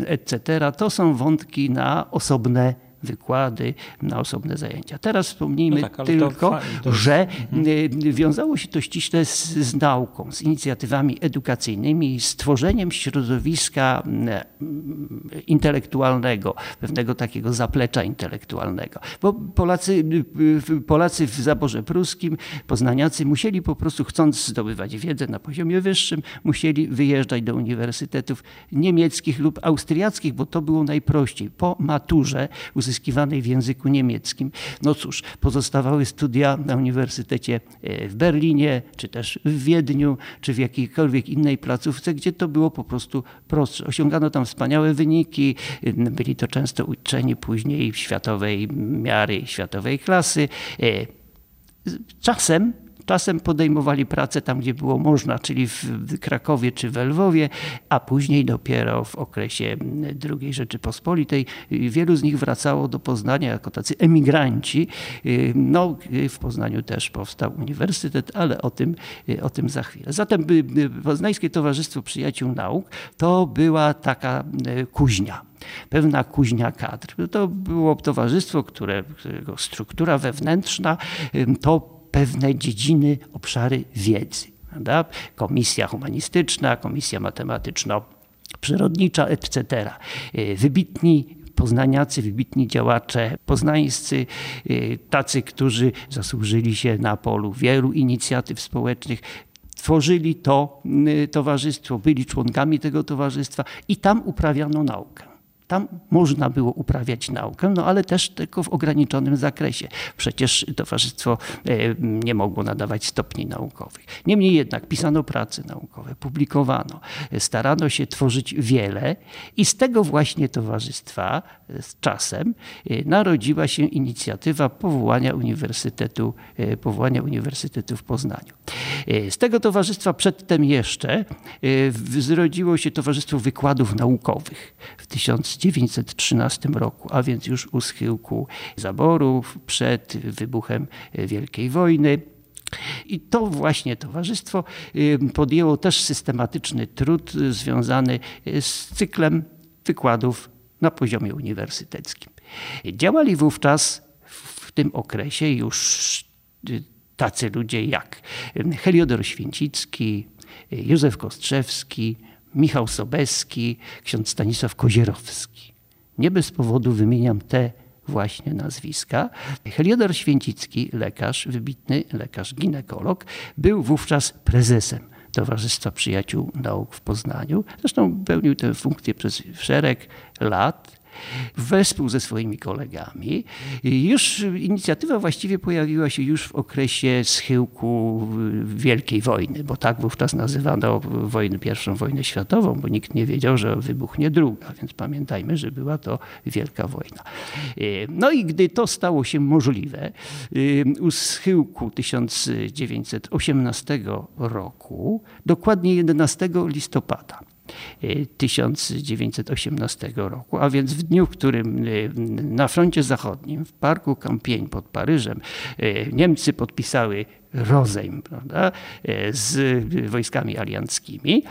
etc. To są wątki na osobne wykłady, na osobne zajęcia. Teraz wspomnijmy no tak, tylko, to... że mhm. Y, wiązało się to ściśle z, z, nauką, z inicjatywami edukacyjnymi, z tworzeniem środowiska y, intelektualnego, pewnego takiego zaplecza intelektualnego. Bo Polacy, y, Polacy w zaborze pruskim, poznaniacy musieli po prostu, chcąc zdobywać wiedzę na poziomie wyższym, musieli wyjeżdżać do uniwersytetów niemieckich lub austriackich, bo to było najprościej. Po maturze uzyskali uzyskiwanej w języku niemieckim. No cóż, pozostawały studia na Uniwersytecie e, w Berlinie, czy też w Wiedniu, czy w jakiejkolwiek innej placówce, gdzie to było po prostu prostsze. Osiągano tam wspaniałe wyniki, byli to często uczeni później światowej miary, światowej klasy. E, czasem Czasem podejmowali pracę tam, gdzie było można, czyli w Krakowie czy w Lwowie, a później dopiero w okresie II Rzeczypospolitej wielu z nich wracało do Poznania jako tacy emigranci. No, w Poznaniu też powstał uniwersytet, ale o tym, o tym za chwilę. Zatem Poznańskie Towarzystwo Przyjaciół Nauk to była taka kuźnia pewna kuźnia kadr. To było towarzystwo, które, którego struktura wewnętrzna to pewne dziedziny, obszary wiedzy. Prawda? Komisja humanistyczna, komisja matematyczno-przyrodnicza, etc. Y, wybitni poznaniacy, wybitni działacze poznańscy, y, tacy, którzy zasłużyli się na polu wielu inicjatyw społecznych, tworzyli to y, towarzystwo, byli członkami tego towarzystwa i tam uprawiano naukę. Tam można było uprawiać naukę, no ale też tylko w ograniczonym zakresie. Przecież towarzystwo e, nie mogło nadawać stopni naukowych. Niemniej jednak pisano prace naukowe, publikowano, starano się tworzyć wiele i z tego właśnie towarzystwa e, z czasem e, narodziła się inicjatywa powołania Uniwersytetu, powołania Uniwersytetu w Poznaniu. Z tego towarzystwa przedtem jeszcze zrodziło się Towarzystwo Wykładów Naukowych w 1913 roku, a więc już u schyłku zaborów, przed wybuchem Wielkiej Wojny. I to właśnie towarzystwo podjęło też systematyczny trud związany z cyklem wykładów na poziomie uniwersyteckim. Działali wówczas w tym okresie już tacy ludzie jak Heliodor Święcicki, Józef Kostrzewski, Michał Sobeski, ksiądz Stanisław Kozierowski. Nie bez powodu wymieniam te właśnie nazwiska. Heliodor Święcicki, lekarz, wybitny lekarz ginekolog, był wówczas prezesem Towarzystwa Przyjaciół Nauk w Poznaniu. Zresztą pełnił tę funkcję przez szereg lat wespół ze swoimi kolegami. Już inicjatywa właściwie pojawiła się już w okresie schyłku Wielkiej Wojny, bo tak wówczas nazywano wojnę, pierwszą wojnę światową, bo nikt nie wiedział, że wybuchnie druga, więc pamiętajmy, że była to Wielka Wojna. No i gdy to stało się możliwe, u schyłku 1918 roku, dokładnie 11 listopada, 1918 roku, a więc w dniu, w którym e, na froncie zachodnim, w parku Compiègne pod Paryżem, e, Niemcy podpisały rozejm prawda, z wojskami alianckimi,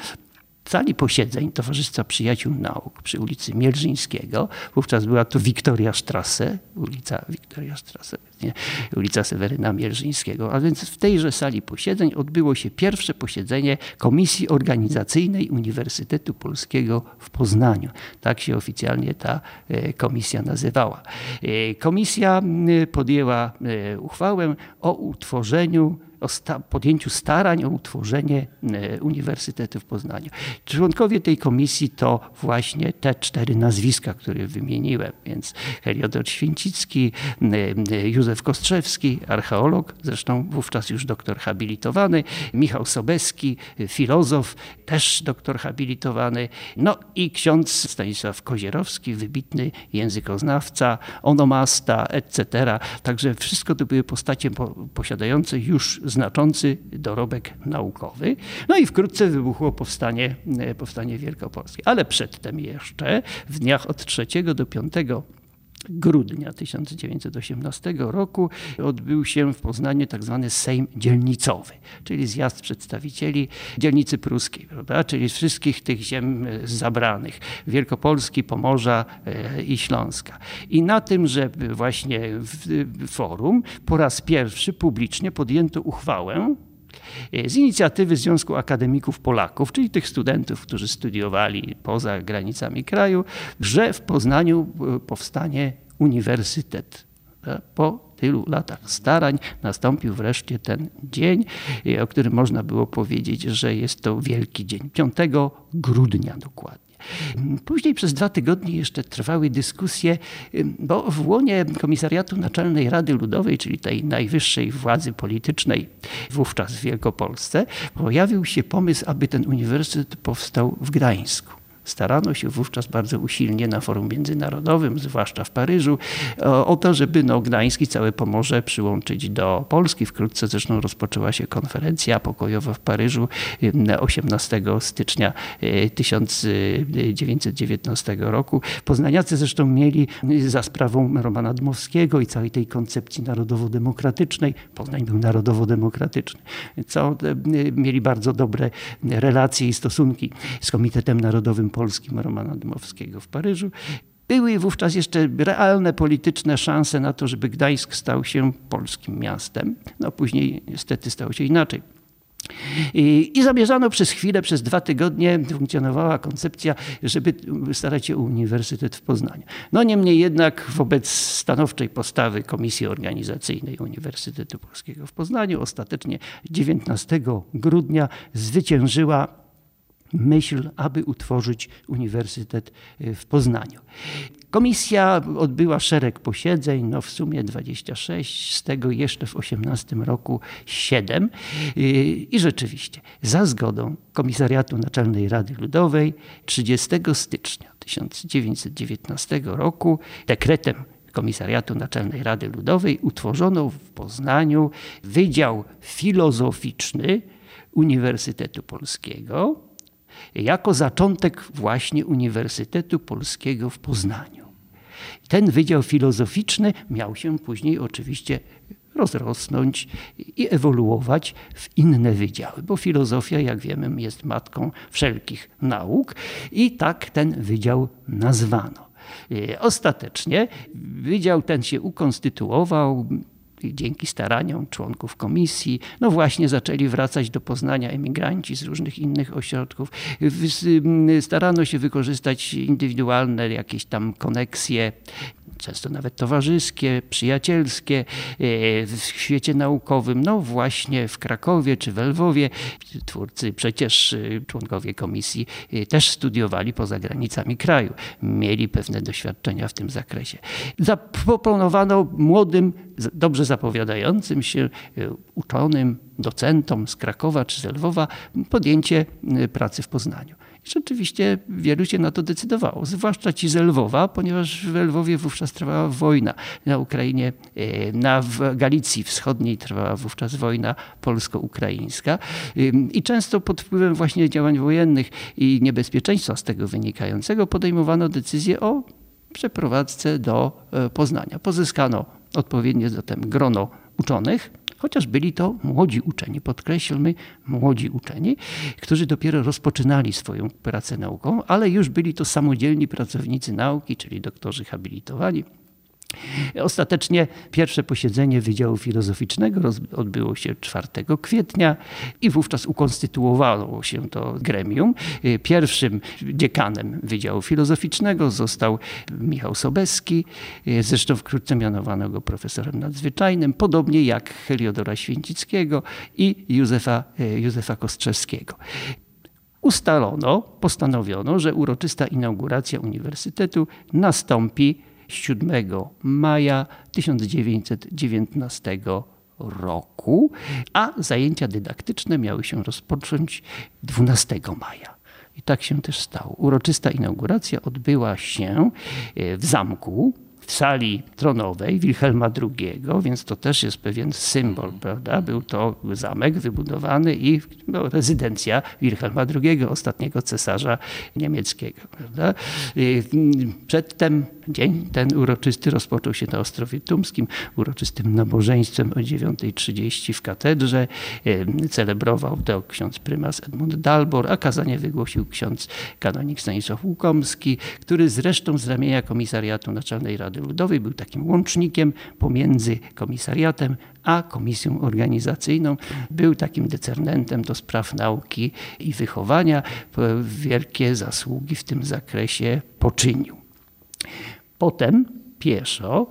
sali posiedzeń Towarzystwa Przyjaciół Nauk przy ulicy Mielżyńskiego. Wówczas była to Wiktoria Strasse, ulica Wiktoria Strasse, nie, ulica Seweryna Mielżyńskiego. A więc w tejże sali posiedzeń odbyło się pierwsze posiedzenie Komisji Organizacyjnej Uniwersytetu Polskiego w Poznaniu. Tak się oficjalnie ta e, komisja nazywała. E, komisja podjęła e, uchwałę o utworzeniu o sta podjęciu starań o utworzenie e, Uniwersytetu w Poznaniu. Członkowie tej komisji to właśnie te cztery nazwiska, które wymieniłem, więc Heliodor Święcicki, e, Józef Kostrzewski, archeolog, zresztą wówczas już doktor habilitowany, Michał Sobeski, filozof, też doktor habilitowany, no i ksiądz Stanisław Kozierowski, wybitny językoznawca, onomasta, etc. Także wszystko to były postacie posiadające już znaczący dorobek naukowy. No i wkrótce wybuchło powstanie, e, powstanie wielkopolskie. Ale przedtem jeszcze w dniach od 3 do 5 grudnia 1918 roku odbył się w Poznaniu tak zwany Sejm Dzielnicowy, czyli zjazd przedstawicieli dzielnicy pruskiej, prawda? czyli wszystkich tych ziem e, zabranych, Wielkopolski, Pomorza e, i Śląska. I na tym, że właśnie forum po raz pierwszy publicznie podjęto uchwałę, z inicjatywy Związku Akademików Polaków, czyli tych studentów, którzy studiowali poza granicami kraju, że w Poznaniu e, powstanie uniwersytet. E, po tylu latach starań nastąpił wreszcie ten dzień, o którym można było powiedzieć, że jest to wielki dzień. 5 grudnia dokładnie. Później przez dwa tygodnie jeszcze trwały dyskusje, bo w łonie Komisariatu Naczelnej Rady Ludowej, czyli tej najwyższej władzy politycznej wówczas w Wielkopolsce, pojawił się pomysł, aby ten uniwersytet powstał w Gdańsku. Starano się wówczas bardzo usilnie na forum międzynarodowym, zwłaszcza w Paryżu, o to, żeby no, Gdańsk i całe Pomorze przyłączyć do Polski. Wkrótce zresztą rozpoczęła się konferencja pokojowa w Paryżu 18 stycznia 1919 roku. Poznaniacy zresztą mieli za sprawą Romana Dmowskiego i całej tej koncepcji narodowo-demokratycznej, Poznań był narodowo-demokratyczny, co mieli bardzo dobre relacje i stosunki z Komitetem Narodowym polskim Romana Dmowskiego w Paryżu. Były wówczas jeszcze realne polityczne szanse na to, żeby Gdańsk stał się polskim miastem. No później niestety stało się inaczej. I, I, zamierzano przez chwilę, przez dwa tygodnie funkcjonowała koncepcja, żeby starać się Uniwersytet w Poznaniu. No niemniej jednak wobec stanowczej postawy Komisji Organizacyjnej Uniwersytetu Polskiego w Poznaniu ostatecznie 19 grudnia zwyciężyła myśl, aby utworzyć uniwersytet y, w Poznaniu. Komisja odbyła szereg posiedzeń, no w sumie 26, z tego jeszcze w 18 roku 7. Y, I rzeczywiście, za zgodą Komisariatu Naczelnej Rady Ludowej 30 stycznia 1919 roku dekretem Komisariatu Naczelnej Rady Ludowej utworzono w Poznaniu Wydział Filozoficzny Uniwersytetu Polskiego jako zaczątek właśnie Uniwersytetu Polskiego w Poznaniu. Ten wydział filozoficzny miał się później oczywiście rozrosnąć i ewoluować w inne wydziały, bo filozofia, jak wiemy, jest matką wszelkich nauk i tak ten wydział nazwano. E, ostatecznie wydział ten się ukonstytuował dzięki staraniom członków komisji, no właśnie zaczęli wracać do Poznania emigranci z różnych innych ośrodków. Starano się wykorzystać indywidualne jakieś tam koneksje często nawet towarzyskie, przyjacielskie e, w świecie naukowym, no właśnie w Krakowie czy w Lwowie. Twórcy, przecież e, członkowie komisji e, też studiowali poza granicami kraju, mieli pewne doświadczenia w tym zakresie. Zaproponowano młodym, dobrze zapowiadającym się uczonym, docentom z Krakowa czy z Lwowa podjęcie pracy w Poznaniu. I rzeczywiście wielu się na to decydowało, zwłaszcza ci z Lwowa, ponieważ w Lwowie wówczas trwała wojna. Na Ukrainie, e, na Galicji Wschodniej trwała wówczas wojna polsko-ukraińska i często pod wpływem właśnie działań wojennych i niebezpieczeństwa z tego wynikającego podejmowano decyzję o przeprowadzce do Poznania. Pozyskano odpowiednie zatem grono uczonych, chociaż byli to młodzi uczeni, podkreślmy, młodzi uczeni, którzy dopiero rozpoczynali swoją pracę naukową, ale już byli to samodzielni pracownicy nauki, czyli doktorzy habilitowani. Ostatecznie pierwsze posiedzenie Wydziału Filozoficznego odbyło się 4 kwietnia i wówczas ukonstytuowało się to gremium. Pierwszym dziekanem Wydziału Filozoficznego został Michał Sobeski, zresztą wkrótce mianowano go profesorem nadzwyczajnym, podobnie jak Heliodora Święcickiego i Józefa, Józefa Kostrzewskiego ustalono, postanowiono, że uroczysta inauguracja uniwersytetu nastąpi 7 maja 1919 roku, a zajęcia dydaktyczne miały się rozpocząć 12 maja. I tak się też stało. Uroczysta inauguracja odbyła się e, w zamku w sali tronowej Wilhelma II, więc to też jest pewien symbol, prawda? Był to zamek wybudowany i no, rezydencja Wilhelma II, ostatniego cesarza niemieckiego. Prawda? Przedtem dzień ten uroczysty rozpoczął się na Ostrowie Tumskim, uroczystym nabożeństwem o 9.30 w katedrze. Celebrował to ksiądz prymas Edmund Dalbor, a kazanie wygłosił ksiądz kanonik Stanisław Łukomski, który zresztą z ramienia Komisariatu Naczelnej Rady Ludowej był takim łącznikiem pomiędzy komisariatem a komisją organizacyjną. Był takim decernentem do spraw nauki i wychowania. Wielkie zasługi w tym zakresie poczynił. Potem pieszo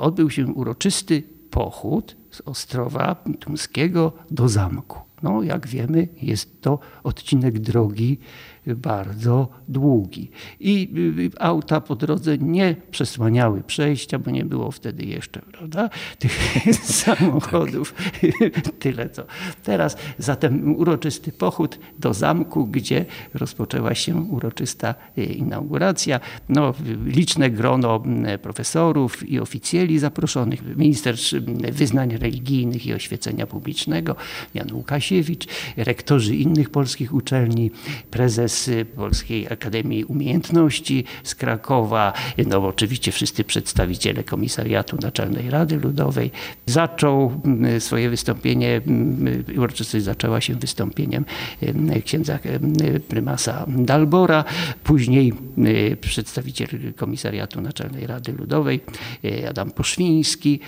odbył się uroczysty pochód z Ostrowa Tumskiego do zamku. No, jak wiemy, jest to odcinek drogi bardzo długi. I y, auta po drodze nie przesłaniały przejścia, bo nie było wtedy jeszcze prawda, tych samochodów. Tyle co teraz. Zatem uroczysty pochód do zamku, gdzie rozpoczęła się uroczysta y, inauguracja. No, liczne grono profesorów i oficjeli zaproszonych, minister wyznań religijnych i oświecenia publicznego, Jan Łukasiewicz, rektorzy innych polskich uczelni, prezes Polskiej Akademii Umiejętności z Krakowa, no oczywiście wszyscy przedstawiciele Komisariatu Naczelnej Rady Ludowej. Zaczął mm, swoje wystąpienie, mm, uroczystość zaczęła się wystąpieniem mm, księdza prymasa Dalbora, później przedstawiciel Komisariatu Naczelnej Rady Ludowej Adam Poszwiński,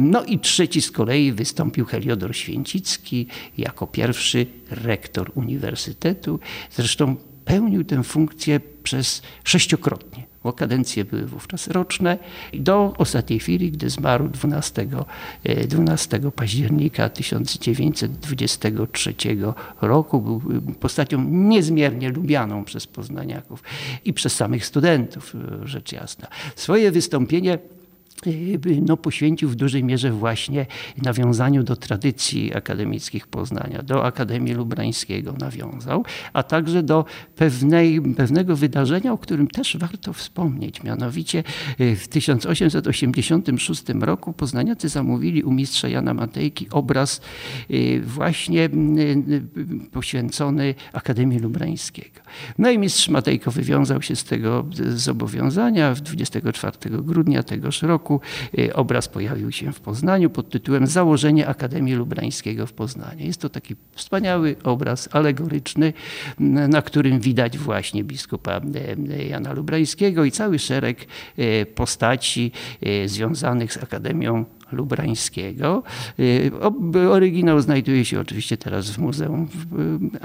no i trzeci z kolei wystąpił Heliodor Święcicki jako pierwszy rektor uniwersytetu. Zresztą pełnił tę funkcję przez sześciokrotnie bo kadencje były wówczas roczne do ostatniej chwili, gdy zmarł 12, 12 e, października 1923 roku. Był postacią niezmiernie lubianą przez poznaniaków i przez samych studentów, e, rzecz jasna. Swoje wystąpienie no, poświęcił w dużej mierze właśnie nawiązaniu do tradycji akademickich Poznania, do Akademii Lubrańskiego nawiązał, a także do pewnej, pewnego wydarzenia, o którym też warto wspomnieć. Mianowicie y, w 1886 roku poznaniacy zamówili u mistrza Jana Matejki obraz y, właśnie y, poświęcony Akademii Lubrańskiego. No i mistrz Matejko wywiązał się z tego zobowiązania w 24 grudnia tegoż roku roku y, obraz pojawił się w Poznaniu pod tytułem Założenie Akademii Lubrańskiego w Poznaniu. Jest to taki wspaniały obraz alegoryczny, na którym widać właśnie biskupa y, Jana Lubrańskiego i cały szereg y, postaci związanych z Akademią Lubrańskiego. Y, oryginał znajduje się oczywiście teraz w muzeum,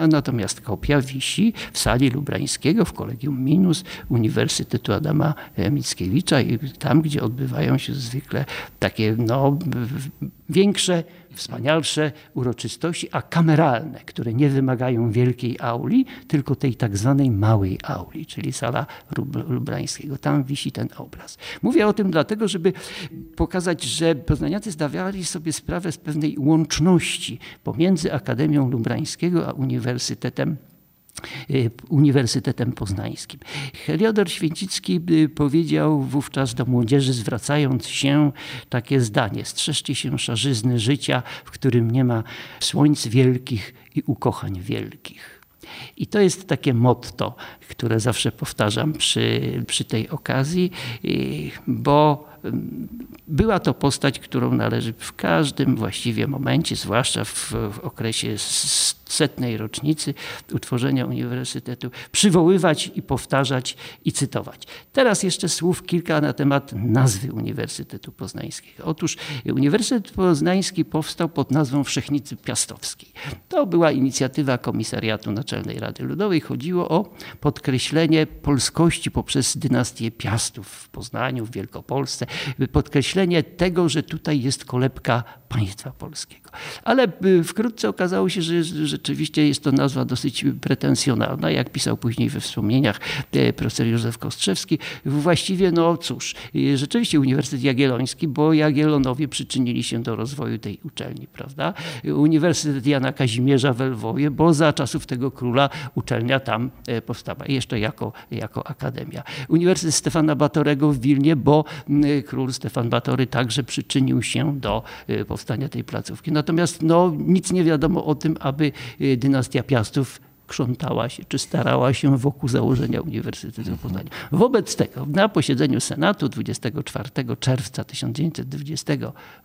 natomiast kopia wisi w sali Lubrańskiego w Kolegium Minus Uniwersytetu Adama Mickiewicza i tam, gdzie odbywają się zwykle takie no, większe wspanialsze uroczystości, a kameralne, które nie wymagają wielkiej auli, tylko tej tak zwanej małej auli, czyli sala Lubrańskiego. Tam wisi ten obraz. Mówię o tym dlatego, żeby pokazać, że poznaniacy zdawali sobie sprawę z pewnej łączności pomiędzy Akademią Lubrańskiego a Uniwersytetem Uniwersytetem Poznańskim. Heliodor Święcicki y, powiedział wówczas do młodzieży, zwracając się takie zdanie: Strzeżcie się szarzyzny życia, w którym nie ma słońc wielkich i ukochań wielkich. I to jest takie motto, które zawsze powtarzam przy, przy tej okazji, y, bo była to postać, którą należy w każdym właściwie momencie, zwłaszcza w, w okresie setnej rocznicy utworzenia uniwersytetu, przywoływać i powtarzać i cytować. Teraz jeszcze słów kilka na temat nazwy Uniwersytetu Poznańskiego. Otóż Uniwersytet Poznański powstał pod nazwą Wszechnicy Piastowskiej. To była inicjatywa Komisariatu Naczelnej Rady Ludowej. Chodziło o podkreślenie polskości poprzez dynastię Piastów w Poznaniu, w Wielkopolsce, podkreślenie tego, że tutaj jest kolebka państwa polskiego. Ale y, wkrótce okazało się, że rzeczywiście jest to nazwa dosyć pretensjonalna, jak pisał później we wspomnieniach e, profesor Józef Kostrzewski. Właściwie, no cóż, y, rzeczywiście Uniwersytet Jagielloński, bo Jagiellonowie przyczynili się do rozwoju tej uczelni, prawda? Uniwersytet Jana Kazimierza w Lwowie, bo za czasów tego króla uczelnia tam e, powstała, jeszcze jako, jako akademia. Uniwersytet Stefana Batorego w Wilnie, bo król Stefan Batory także przyczynił się do e, powstania tej placówki. Natomiast no, nic nie wiadomo o tym, aby e, dynastia Piastów krzątała się, czy starała się wokół założenia Uniwersytetu Poznania. Wobec tego na posiedzeniu Senatu 24 czerwca 1920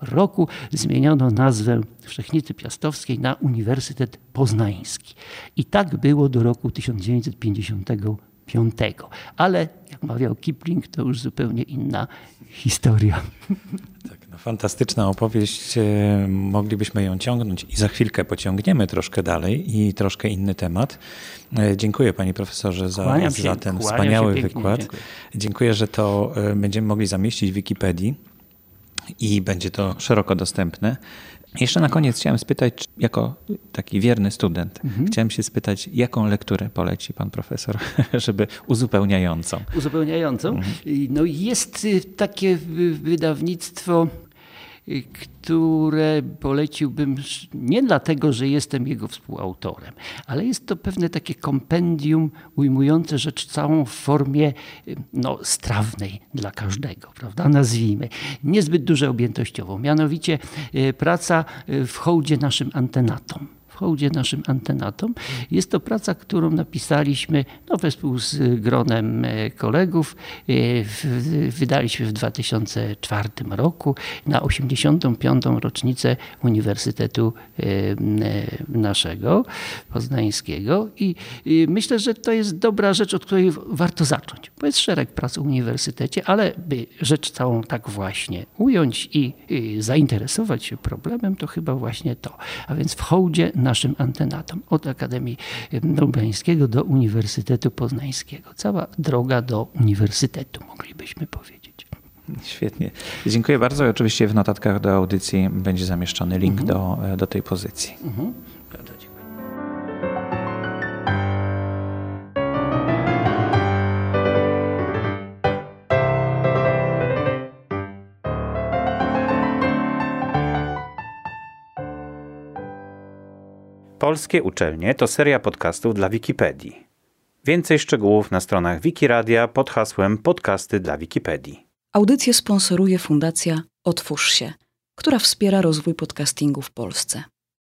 roku zmieniono nazwę Wszechnicy Piastowskiej na Uniwersytet Poznański. I tak było do roku 1955. Ale jak mawiał Kipling, to już zupełnie inna historia. Tak, no, fantastyczna opowieść. E, moglibyśmy ją ciągnąć i za chwilkę pociągniemy troszkę dalej i troszkę inny temat. E, dziękuję panie profesorze za, się, za ten wspaniały wykład. Dziękuję. dziękuję, że to e, będziemy mogli zamieścić w Wikipedii i będzie to szeroko dostępne. Jeszcze na koniec chciałem spytać, jako taki wierny student, mhm. chciałem się spytać, jaką lekturę poleci pan profesor, żeby uzupełniającą? Uzupełniającą? Mhm. No jest y, takie wydawnictwo które poleciłbym nie dlatego, że jestem jego współautorem, ale jest to pewne takie kompendium ujmujące rzecz całą w formie no, strawnej dla każdego, prawda? Nazwijmy. Niezbyt duże objętościowo. Mianowicie e, praca w hołdzie naszym antenatom hołdzie naszym antenatom. Jest to praca, którą napisaliśmy no, wespół z gronem e, kolegów. E, wydaliśmy w 2004 roku na 85. rocznicę Uniwersytetu e, naszego poznańskiego i myślę, że to jest dobra rzecz, od której warto zacząć, bo jest szereg prac o uniwersytecie, ale by rzecz całą tak właśnie ująć i zainteresować się problemem, to chyba właśnie to. A więc w hołdzie naszym antenatom od Akademii Lubańskiego do Uniwersytetu Poznańskiego. Cała droga do uniwersytetu, moglibyśmy powiedzieć. Świetnie. Dziękuję bardzo. Oczywiście w notatkach do audycji będzie zamieszczony link mhm. do, do tej pozycji. Mhm. Polskie uczelnie to seria podcastów dla Wikipedii. Więcej szczegółów na stronach Wikiradia pod hasłem Podcasty dla Wikipedii. Audycję sponsoruje Fundacja Otwórz się, która wspiera rozwój podcastingu w Polsce.